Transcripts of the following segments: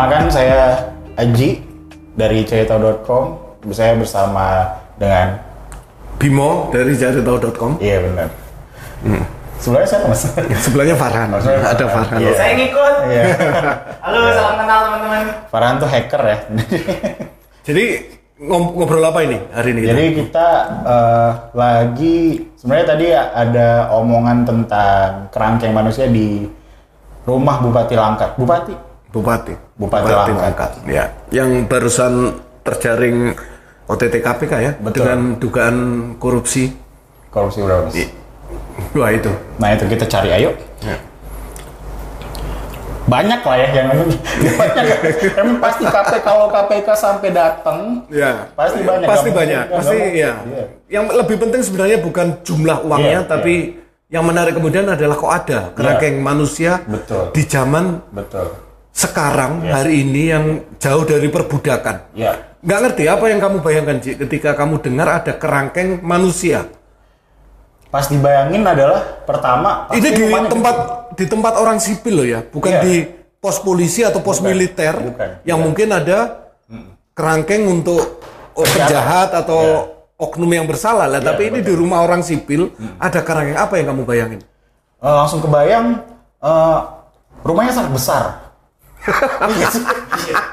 Perkenalkan saya Aji dari cerita.com. Saya bersama dengan Bimo dari jaritau.com. Iya benar. Sebenarnya saya mas. Sebelahnya Farhan. Oh, Ada Farhan. Farhan. Iya. Saya ngikut. Iya. Halo, salam kenal teman-teman. Farhan tuh hacker ya. Jadi ngob- ngobrol apa ini hari ini? Jadi kita eh, lagi sebenarnya tadi ada omongan tentang kerangkeng manusia di rumah Bupati Langkat. Bupati. Bupati. Bupati Langkat. Ya. Yang barusan terjaring OTT KPK ya Betul. dengan dugaan korupsi. Korupsi berapa? Mas? Wah itu. Nah itu kita cari ayo. Ya. Banyak lah ya yang banyak. Emang pasti KPK kalau KPK sampai datang Ya. Pasti banyak, Pasti banyak. mungkin, Pasti ya. Iya. Yang lebih penting sebenarnya bukan jumlah uangnya, Iya, tapi yang menarik kemudian adalah kok ada kerangkeng manusia Betul. di zaman betul. Sekarang Iya. hari ini yang jauh dari perbudakan. Ya. Nggak ngerti apa yang kamu bayangkan Ci, ketika kamu dengar ada kerangkeng manusia. Pas dibayangin adalah pertama Ini di tempat gede. di tempat orang sipil loh ya, bukan Iya. di pos polisi atau pos Bukan, militer bukan, yang bukan. mungkin ada kerangkeng untuk oh, penjahat atau oknum yang bersalah lah. Iya, Tapi ini di rumah orang sipil ada kerangkeng apa yang kamu bayangin? Eh, langsung kebayang eh, rumahnya sangat besar. Iya,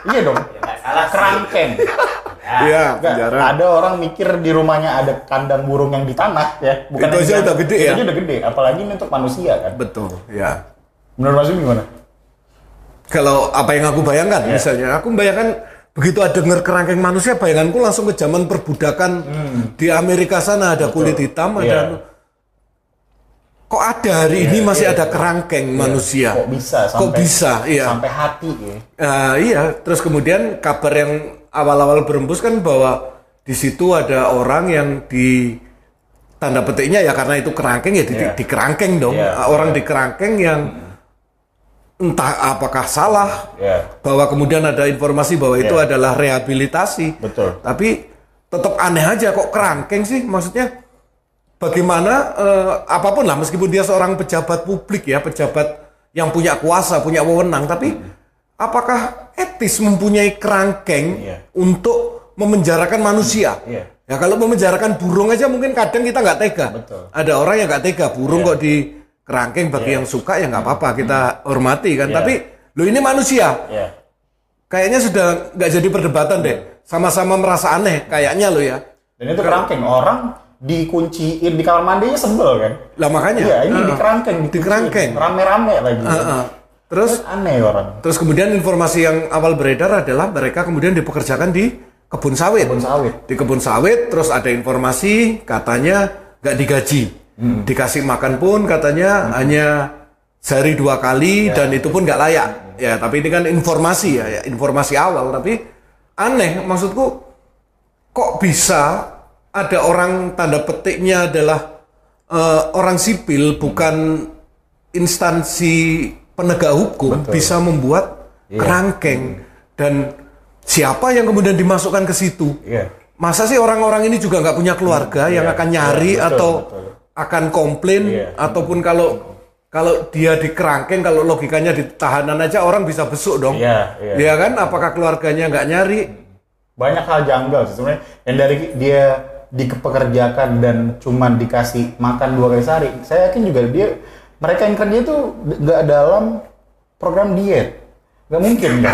iya dong. Ya. Kerangkeng. Iya, Nggak, ada orang mikir di rumahnya ada kandang burung yang di tanah ya. Bukan Itu aja udah gede itu ya. aja udah gede. Apalagi ini untuk manusia kan. Betul, ya. Menurut Mas gimana? Kalau apa yang aku bayangkan, Iya. misalnya aku bayangkan begitu ada dengar kerangkeng manusia, bayanganku langsung ke zaman perbudakan di Amerika sana ada kulit hitam, ada Hmm. Iya. Kok ada hari ini Iya, masih iya. ada kerangkeng manusia. Kok bisa sampai Kok bisa, iya. Sampai hati ya. Ah, iya, terus kemudian kabar yang awal-awal berembus kan bahwa di situ ada orang yang di tanda petiknya ya karena itu kerangkeng ya di, Iya. di kerangkeng dong. Iya, orang iya. di kerangkeng yang entah apakah salah Ya. bahwa kemudian ada informasi bahwa itu Iya. adalah rehabilitasi. Betul. Tapi tetap aneh aja kok kerangkeng sih maksudnya bagaimana eh, apa pun lah meskipun dia seorang pejabat publik ya, pejabat yang punya kuasa, punya wewenang, tapi apakah etis mempunyai kerangkeng Iya. untuk memenjarakan manusia? Iya. Ya kalau memenjarakan burung aja mungkin kadang kita nggak tega. Betul. Ada orang yang nggak tega, burung Iya. kok di kerangkeng bagi yang suka ya nggak apa-apa kita hormati kan. Iya. Tapi lo ini manusia, Ya. kayaknya sudah nggak jadi perdebatan deh. Sama-sama merasa aneh kayaknya lo ya. Dan itu kerangkeng orang dikunciin di kamar mandinya sebel kan? Lah makanya. Iya, ini Heeh. di kerangkeng, Di kerangkeng. Rame-rame lagi. Heeh. Terus aneh orang. terus kemudian informasi yang awal beredar adalah mereka kemudian dipekerjakan di kebun sawit. Kebun sawit. Di kebun sawit terus ada informasi katanya nggak digaji. Hmm. Dikasih makan pun katanya hanya sehari dua kali Ya. dan itu pun nggak layak. Ya, tapi ini kan informasi ya, ya, informasi awal tapi aneh maksudku kok bisa ada orang tanda petiknya adalah eh, orang sipil bukan instansi penegak hukum Betul. bisa membuat Iya. kerangkeng dan siapa yang kemudian dimasukkan ke situ? Iya. Masa sih orang-orang ini juga nggak punya keluarga yang Iya, akan iya, nyari betul, atau betul. akan komplain Iya. ataupun kalau kalau dia di kerangkeng kalau logikanya di tahanan aja orang bisa besuk dong. Iya, iya. Ya kan? Apakah keluarganya nggak nyari? Banyak hal janggal sih sebenarnya. Yang dari dia dipekerjakan dan cuman dikasih makan dua kali sehari. Saya yakin juga dia mereka yang kerja itu nggak dalam program diet. Nggak mungkin kan?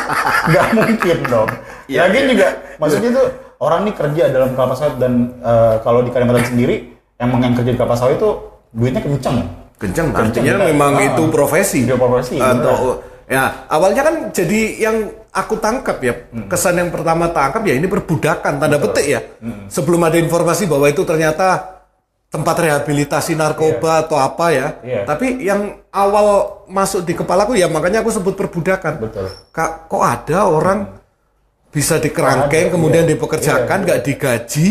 nggak mungkin dong. Iya, Lagian juga maksudnya tuh orang ini kerja dalam kelapa sawit dan eh, kalau di Kalimantan sendiri emang yang kerja di kelapa sawit itu duitnya kenceng. Kenceng, artinya memang Ah. itu profesi. Itu profesi, Atau ya awalnya kan jadi yang aku tangkap ya kesan yang pertama tangkap ya ini perbudakan tanda petik ya. Sebelum ada informasi bahwa itu ternyata tempat rehabilitasi narkoba atau apa ya. Iya. Tapi yang awal masuk di kepalaku ya makanya aku sebut perbudakan. Betul. Kak, kok ada orang bisa dikerangkeng Ada, kemudian iya. dipekerjakan Iya, nggak digaji.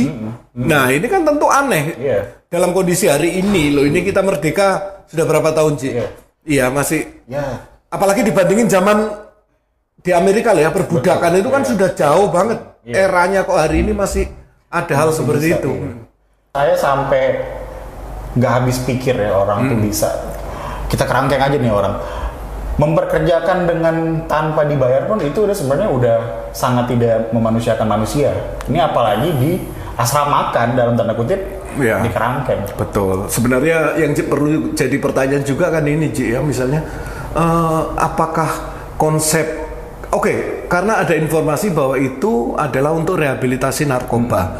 Nah ini kan tentu aneh. Iya. Dalam kondisi hari ini loh ini kita merdeka sudah berapa tahun Ci? Iya. Iya masih. Ya. Apalagi dibandingin zaman di Amerika lah ya perbudakan itu kan sudah jauh banget. Iya. Eranya kok hari ini masih ada hal seperti bisa, itu. iya. Saya sampai nggak habis pikir ya orang tuh bisa. Kita kerangkeng aja nih orang. memperkerjakan dengan tanpa dibayar pun itu udah sebenarnya udah sangat tidak memanusiakan manusia. Ini apalagi di asramakan dalam tanda kutip Iya. di kerangkeng. Betul. Sebenarnya yang perlu jadi pertanyaan juga kan ini Ji ya misalnya eh, apakah konsep oke karena ada informasi bahwa itu adalah untuk rehabilitasi narkoba.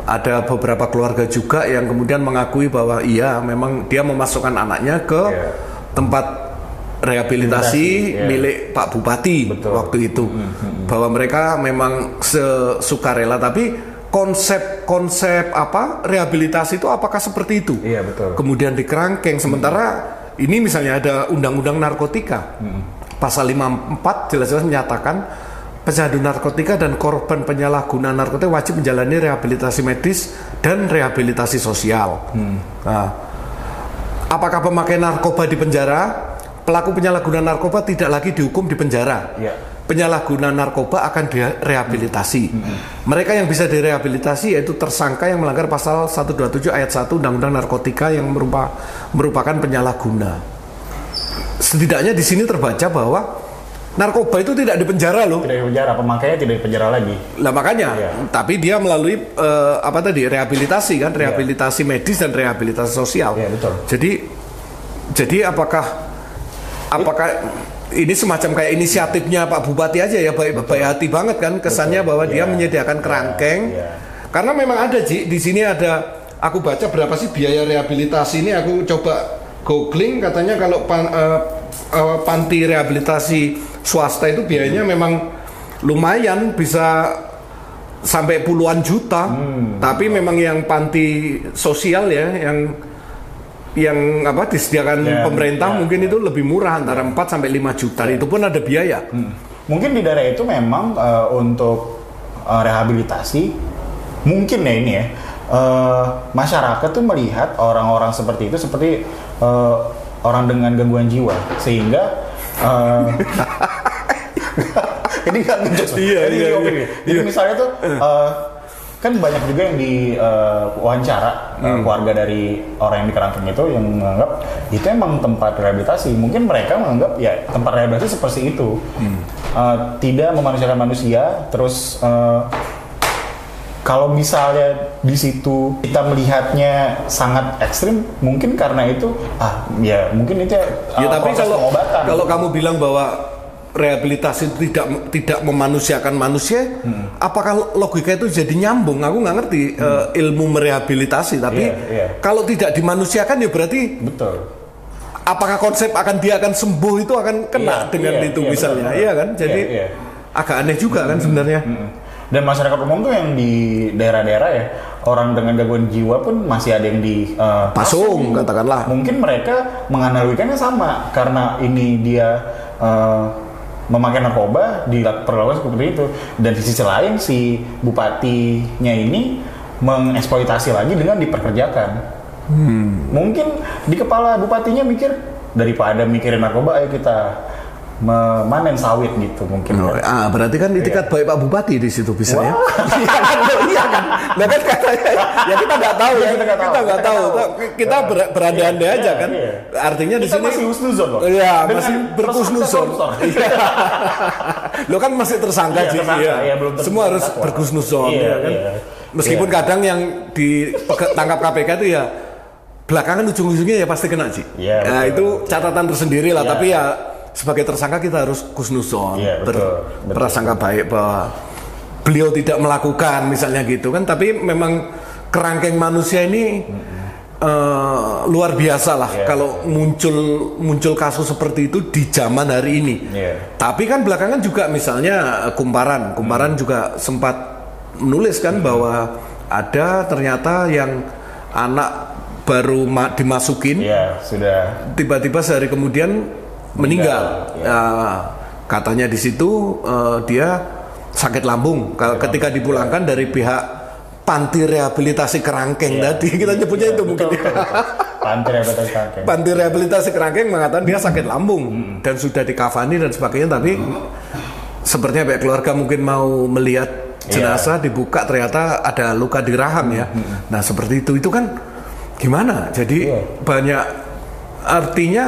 Ada beberapa keluarga juga yang kemudian mengakui bahwa iya memang dia memasukkan anaknya ke Iya. tempat rehabilitasi iya. milik Pak Bupati Betul. waktu itu bahwa mereka memang sesukarela tapi konsep-konsep apa rehabilitasi itu apakah seperti itu Iya, betul. kemudian di kerangkeng sementara ini misalnya ada undang-undang narkotika pasal 54 jelas-jelas menyatakan pecandu narkotika dan korban penyalahgunaan narkotika wajib menjalani rehabilitasi medis dan rehabilitasi sosial nah, apakah pemakai narkoba di penjara pelaku penyalahgunaan narkoba tidak lagi dihukum di penjara Iya. penyalahgunaan narkoba akan direhabilitasi. Mereka yang bisa direhabilitasi yaitu tersangka yang melanggar pasal 127 ayat 1 Undang-Undang Narkotika yang merupa, merupakan penyalahguna. Setidaknya di sini terbaca bahwa narkoba itu tidak di penjara loh. Tidak di penjara, pemakainya tidak di penjara lagi. Lah makanya, Iya. tapi dia melalui eh, apa tadi rehabilitasi kan, rehabilitasi medis dan rehabilitasi sosial. Iya, betul. Jadi, jadi apakah apakah ini semacam kayak inisiatifnya Pak Bupati aja ya baik baik hati banget kan kesannya bahwa dia Iya. menyediakan kerangkeng. Iya. Karena memang ada Ji, di sini ada aku baca berapa sih biaya rehabilitasi ini aku coba googling katanya kalau pan- eh, eh, panti rehabilitasi swasta itu biayanya memang lumayan bisa sampai puluhan juta. Tapi memang yang panti sosial ya yang yang apa disediakan Ya, pemerintah ya. mungkin itu lebih murah antara 4 sampai 5 juta. Itu pun ada biaya. Mungkin di daerah itu memang eh, untuk eh, rehabilitasi mungkin ya ini ya eh, masyarakat tuh melihat orang-orang seperti itu seperti eh, orang dengan gangguan jiwa sehingga eh, ini kan ngejokes. Iya, Ini iya, iya. nih. Jadi misalnya tuh eh, kan banyak juga yang di eh, wawancara Hmm. keluarga dari orang yang di itu yang menganggap itu emang tempat rehabilitasi. Mungkin mereka menganggap ya tempat rehabilitasi seperti itu. Hmm. Eh, tidak memanusiakan manusia, terus eh, kalau misalnya di situ kita melihatnya sangat ekstrim, mungkin karena itu ah ya mungkin itu Ya eh, tapi kalau pengobatan. kalau kamu bilang bahwa rehabilitasi tidak tidak memanusiakan manusia, Hmm. apakah logika itu jadi nyambung? Aku nggak ngerti eh, ilmu merehabilitasi, tapi Iya, iya. kalau tidak dimanusiakan ya berarti betul. apakah konsep akan dia akan sembuh itu akan kena Iya, dengan iya, itu iya, misalnya, betul, iya kan? Jadi Iya, iya. agak aneh juga kan sebenarnya. Mm. Dan masyarakat umum tuh yang di daerah-daerah ya orang dengan gangguan jiwa pun masih ada yang di eh, Pasung, katakanlah. Mungkin mereka menganalogikannya sama karena ini dia eh, memakai narkoba diperlakukan seperti itu. Dan di sisi lain si bupatinya ini mengeksploitasi lagi dengan diperkerjakan. Hmm. Mungkin di kepala bupatinya mikir daripada mikirin narkoba ayo kita memanen sawit gitu mungkin. Oh, kan. ah, berarti kan itikat baik Pak Bupati di situ bisa ya. Iya kan, iya kan. Nah kan katanya, ya kita nggak tahu Iya, ya, kita nggak tahu, kita nggak kita tahu. nggak tahu. Kita ber- berandai-andai Iya, aja iya, kan. iya. Artinya di Kita sini masih husnuzon loh. Iya, masih berkusnuzon. koruptor. Iya. Lo kan masih tersangka Iya, Iya. iya, belum Semua harus terdakwa. berkusnuzon Iya, ya kan. iya. Meskipun Iya. kadang yang ditangkap KPK itu ya belakangan ujung-ujungnya ya pasti kena sih. Iya, nah, itu catatan tersendiri lah. Iya. Tapi ya sebagai tersangka kita harus kusnuzon, Iya, ber- betul, betul. prasangka baik bahwa beliau tidak melakukan misalnya gitu kan. Tapi memang kerangkeng manusia ini eh, luar biasa lah Iya. kalau muncul muncul kasus seperti itu di zaman hari ini. Iya. Tapi kan belakangan juga misalnya Kumparan, Kumparan Hmm. juga sempat menulis kan bahwa ada ternyata yang anak baru ma- dimasukin Iya, sudah tiba-tiba sehari kemudian meninggal. Meninggal, ya. Ah, katanya di situ eh, dia sakit lambung. Kalau ketika dipulangkan dari pihak panti rehabilitasi kerangkeng Iya. tadi kita nyebutnya itu mungkin. betul, ya. betul, betul. Pantai rehabilitasi kerangkeng. Panti rehabilitasi kerangkeng mengatakan dia sakit lambung dan sudah dikafani dan sebagainya tapi sepertinya pihak keluarga mungkin mau melihat jenazah dibuka ternyata ada luka di rahang ya. Nah, seperti itu itu kan gimana? Jadi Iya. banyak artinya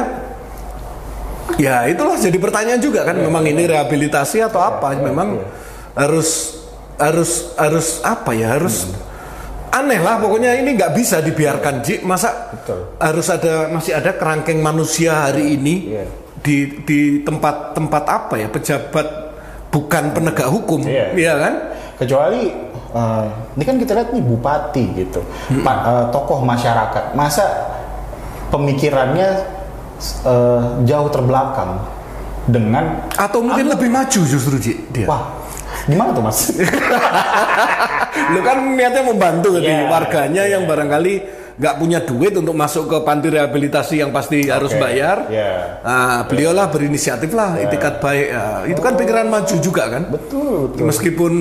Ya itulah jadi pertanyaan juga kan memang ini rehabilitasi atau apa? memang harus harus harus apa ya? Harus aneh lah pokoknya ini nggak bisa dibiarkan Ji. Masa Betul. harus ada masih ada kerangkeng manusia hari ini Iya. di di tempat-tempat apa ya? Pejabat bukan penegak hukum Iya. iya kan? Kecuali eh, ini kan kita lihat nih bupati gitu. Pak, eh, tokoh masyarakat. Masa pemikirannya eh, jauh terbelakang dengan atau mungkin lebih maju justru Ji dia wah gimana tuh mas lu kan niatnya membantu gitu Iya. warganya yang barangkali nggak punya duit untuk masuk ke panti rehabilitasi yang pasti harus Oke. bayar Iya. Nah, beliaulah berinisiatif lah, itikat baik. Ya, itu kan pikiran maju juga kan. betul betul Meskipun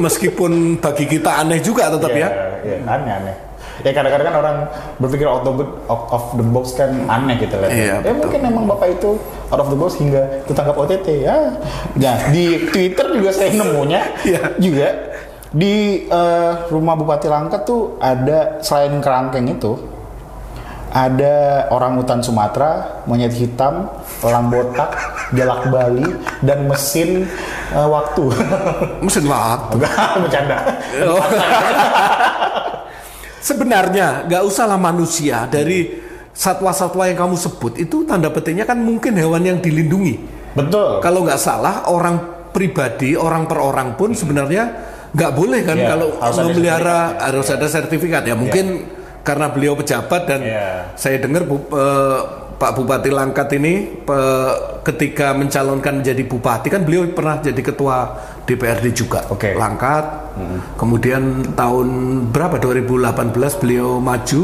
meskipun bagi kita aneh juga tetap ya. Iya, aneh aneh ya kadang-kadang kan orang berpikir out of, out of the box kan aneh gitu lah Iya, ya betul. mungkin memang bapak itu out of the box hingga ditangkap OTT ya nah di Twitter juga saya nemunya Iya. juga di eh, rumah Bupati Langkat tuh ada selain kerangkeng itu ada orang hutan Sumatera, monyet hitam, elang botak, jalak Bali, dan mesin eh, waktu. Mesin waktu. Enggak, bercanda. Oh. Sebenarnya nggak usahlah manusia dari satwa-satwa yang kamu sebut itu tanda petiknya kan mungkin hewan yang dilindungi. Betul. Kalau nggak salah orang pribadi orang per orang pun sebenarnya nggak boleh kan Iya, kalau harus memelihara harus ada sertifikat ya mungkin karena beliau pejabat dan Iya. saya dengar eh, Pak Bupati Langkat ini pe- ketika mencalonkan menjadi bupati kan beliau pernah jadi ketua DPRD juga Oke. Langkat kemudian tahun berapa 2018 beliau maju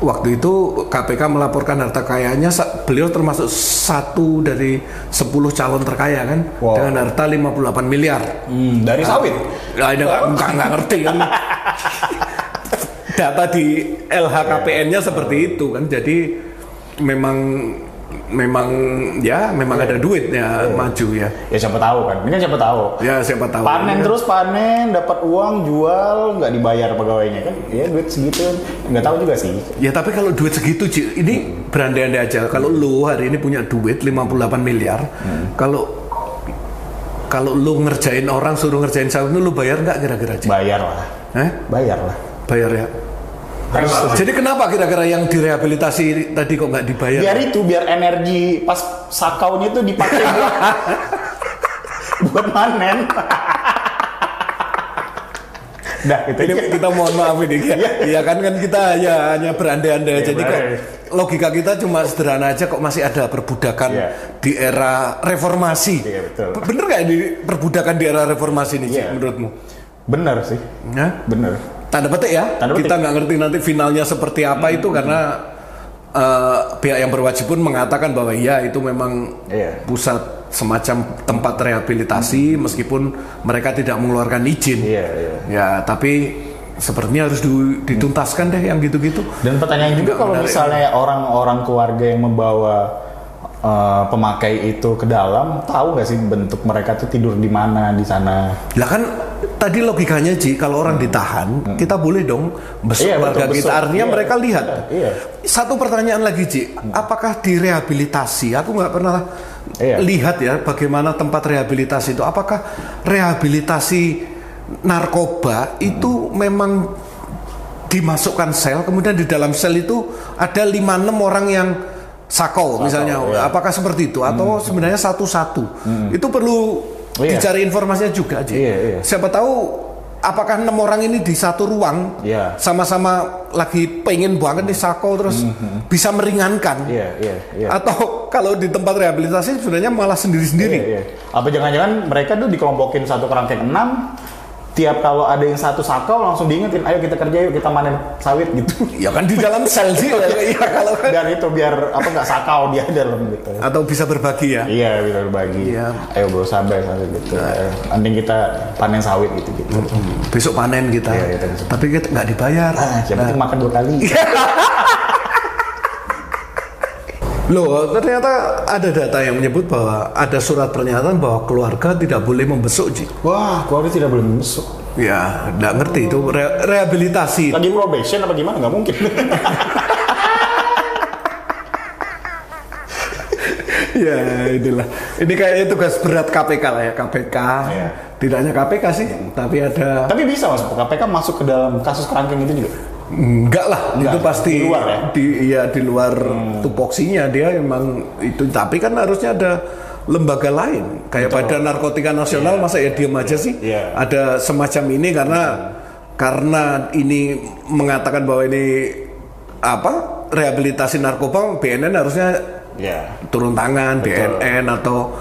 waktu itu KPK melaporkan harta kekayaannya sa- beliau termasuk satu dari 10 calon terkaya kan Wow. dengan harta 58 miliar Hmm, dari sawit. Ya, ini nggak nggak- nggak ngerti kan. Data di LHKPN-nya seperti itu kan. Jadi memang memang ya memang ada duitnya maju ya. Ya siapa tahu kan. Ini kan siapa tahu. Ya siapa tahu. Panen Ya. terus panen, dapat uang, jual, nggak dibayar pegawainya kan? Ya duit segitu, nggak tahu juga sih. Ya tapi kalau duit segitu Ci, ini berandai-andai aja. Kalau lu hari ini punya duit 58 miliar, kalau kalau lu ngerjain orang suruh ngerjain sawit lu bayar nggak kira-kira? Bayar lah, Eh? bayar lah. Bayar ya. Jadi kenapa kira-kira yang direhabilitasi tadi kok nggak dibayar? Biar itu, biar energi pas sakaunya itu dipakai buat buat panen. Dah, itu Ini kita mohon maaf ini ya. Iya kan kan kita ya hanya berandai-andai. Iya, Jadi kok logika kita cuma sederhana aja kok masih ada perbudakan Iya. di era reformasi. Iya, betul. Bener nggak di perbudakan di era reformasi ini Ci, Iya. menurutmu? Bener sih, Ya? bener. Tanda petik ya. Tanda petik. Kita nggak ngerti nanti finalnya seperti apa itu karena eh, pihak yang berwajib pun mengatakan bahwa ya itu memang Iya. pusat semacam tempat rehabilitasi meskipun mereka tidak mengeluarkan izin. Iya, iya. Ya, tapi sepertinya harus dituntaskan deh yang gitu-gitu. Dan pertanyaan juga kalau menarik. misalnya orang-orang keluarga yang membawa uh, pemakai itu ke dalam, tahu nggak sih bentuk mereka tuh tidur di mana di sana? Lah kan tadi logikanya Ji, kalau orang ditahan, kita boleh dong besok Iya, keluarga betul, kita. Artinya Iya, mereka lihat. iya. Satu pertanyaan lagi Ji, apakah direhabilitasi? Aku nggak pernah Iya. lihat ya bagaimana tempat rehabilitasi itu. Apakah rehabilitasi narkoba itu memang dimasukkan sel, kemudian di dalam sel itu ada 5-6 orang yang sakau misalnya. iya. Apakah seperti itu atau sebenarnya satu-satu? Itu perlu Iya. dicari informasinya juga Ji. Iya, iya. Siapa tahu apakah enam orang ini di satu ruang Iya. sama-sama lagi pengen banget nih sakau terus bisa meringankan. Iya, iya, iya. Atau kalau di tempat rehabilitasi sebenarnya malah sendiri-sendiri. Iya, iya. Apa jangan-jangan mereka tuh dikelompokin satu kerangkeng enam, tiap kalau ada yang satu sakau langsung diingetin, ayo kita kerja yuk kita panen sawit gitu. Ya kan di dalam sel sih. Iya kalau kan. Dan itu biar apa nggak sakau dia dalam gitu. Atau bisa berbagi ya. Iya, bisa berbagi. Iya. Ayo bro sabar sawit gitu. Ayo, Mending kita panen sawit gitu gitu. Besok panen kita. Iya, kita besok. Tapi kita nggak dibayar. Ah, yang penting makan dua kali. Loh, ternyata ada data yang menyebut bahwa ada surat pernyataan bahwa keluarga tidak boleh membesuk, Ji. Wah, keluarga tidak boleh membesuk. Ya, nggak ngerti itu re- rehabilitasi. Lagi probation apa gimana? Nggak mungkin. ya inilah. Ini kayaknya tugas berat KPK lah ya KPK. Iya. Tidak hanya KPK sih, tapi ada Tapi bisa mas, KPK masuk ke dalam kasus kerangkeng itu juga. Enggak lah, Enggak, itu pasti di luar ya? Di, iya, di luar tupoksinya dia emang itu. Tapi kan harusnya ada lembaga lain, kayak Badan Narkotika Nasional, masa ya diem aja sih? Iya. Ada semacam ini karena karena ini mengatakan bahwa ini apa rehabilitasi narkoba, BNN harusnya Ya. turun tangan, BNN atau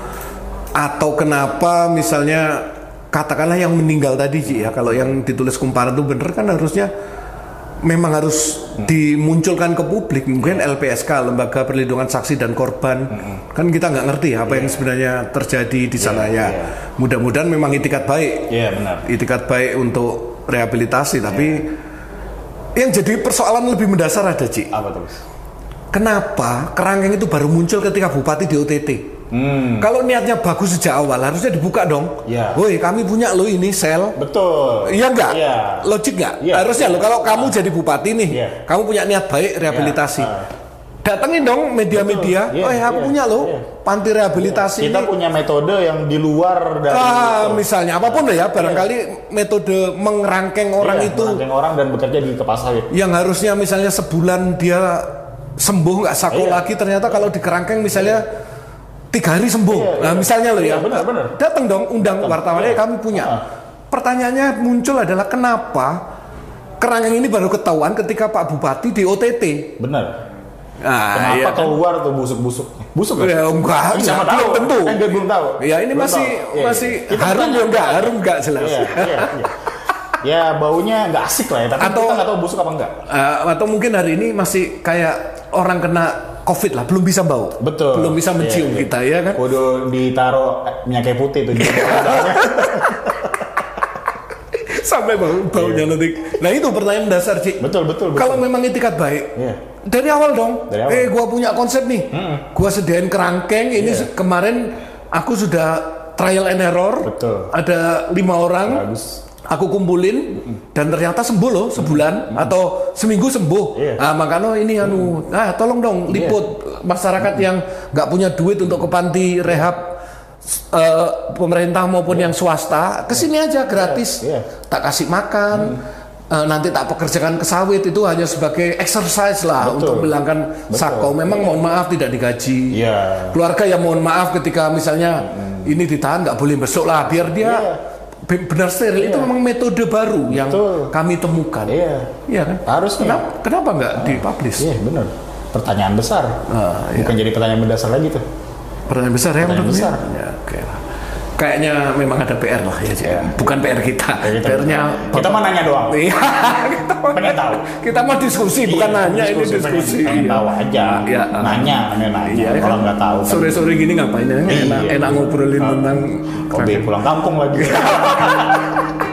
atau kenapa misalnya katakanlah yang meninggal tadi Ci, ya kalau yang ditulis kumparan itu bener kan harusnya memang harus dimunculkan ke publik. Mungkin LPSK lembaga perlindungan saksi dan korban kan kita nggak ngerti apa yang sebenarnya terjadi di sana. Ya mudah-mudahan memang itikat baik. Iya benar. itikat baik untuk rehabilitasi tapi yang jadi persoalan lebih mendasar ada Ci. Apa? Mas? kenapa kerangkeng itu baru muncul ketika bupati di OTT Hmm. kalau niatnya bagus sejak awal harusnya dibuka dong. Iya. Woi kami punya lo ini sel. Betul. Iya enggak? Iya. Logik enggak? Iya. Harusnya lo kalau kamu jadi bupati nih, Iya. kamu punya niat baik rehabilitasi. Iya. Datengin dong media-media. Iya, Oh ya aku iya, punya lo iya. panti rehabilitasi Kita ini. punya metode yang di luar dari Ah, itu. misalnya apa pun ya, barangkali metode mengerangkeng orang Iya, itu merangkeng orang dan bekerja di kepas sawit. yang harusnya misalnya sebulan dia sembuh nggak sako Iya. lagi ternyata kalau di kerangkeng misalnya tiga hari sembuh Iya, nah iya. misalnya lo ya Iya, benar, benar. datang dong undang wartawan Iya. eh kami punya Ah. pertanyaannya muncul adalah kenapa kerangkeng ini baru ketahuan ketika Pak Bupati di OTT Benar. nah, Kenapa iya kan? keluar tuh busuk-busuk? Busuk kan? Ya, enggak, Ini siapa enggak, tahu? belum tentu. Kan dia belum tahu. ya ini Belum masih tahu. Iya, masih iya. Harum ya enggak harum enggak jelas Iya, iya, iya. Ya baunya nggak asik lah ya, tapi Atau- kita nggak tahu busuk apa enggak. Eh, atau mungkin hari ini masih kayak orang kena COVID lah, belum bisa bau, Betul. belum bisa mencium Iya, iya. kita ya kan? Kudu ditaruh eh, minyak kayu putih tuh. sampai bau baunya nanti. Nah itu pertanyaan dasar Ci. betul, betul, betul. Kalau memang itikat baik, Iya. dari awal dong. Dari awal. Eh, gua punya konsep nih. Gua sediain kerangkeng. Ini se- kemarin aku sudah trial and error. Betul. Ada lima orang. Bagus. Aku kumpulin dan ternyata sembuh loh sebulan atau seminggu sembuh. Iya. Ah makanya ini anu, ah tolong dong liput masyarakat yang nggak punya duit untuk ke panti rehab eh, pemerintah maupun yang swasta ke sini aja gratis. Iya. Tak kasih makan, eh, nanti tak pekerjakan ke sawit itu hanya sebagai exercise lah Betul. untuk menghilangkan sako. Memang mohon maaf tidak digaji. Iya. Keluarga yang mohon maaf ketika misalnya ini ditahan nggak boleh besok lah biar dia Iya. Be- benar steril. Itu memang metode baru yang Betul. kami temukan. Iya. Iya kan? Harusnya. Kenapa, kenapa nggak dipublish? Iya, benar. Pertanyaan besar. Ah, iya. Bukan jadi pertanyaan mendasar lagi tuh. Pertanyaan besar ya Pertanyaan menurut besar. Ya, oke lah. Kayaknya memang ada PR lah ya. Iya. bukan PR kita. Kita- PR-nya kita mah nanya doang. Iya, kita mau Pengen tahu. Kita mau diskusi, bukan Iya, nanya ini pengen- diskusi. Pengen, Iya. tahu aja. Iya. Nanya, nanya. Iya, Kalau kan? nggak tahu. kan. Sore-sore gini ngapain ya? Enak, Iya. enak ngobrolin tentang Kobe pulang kampung lagi.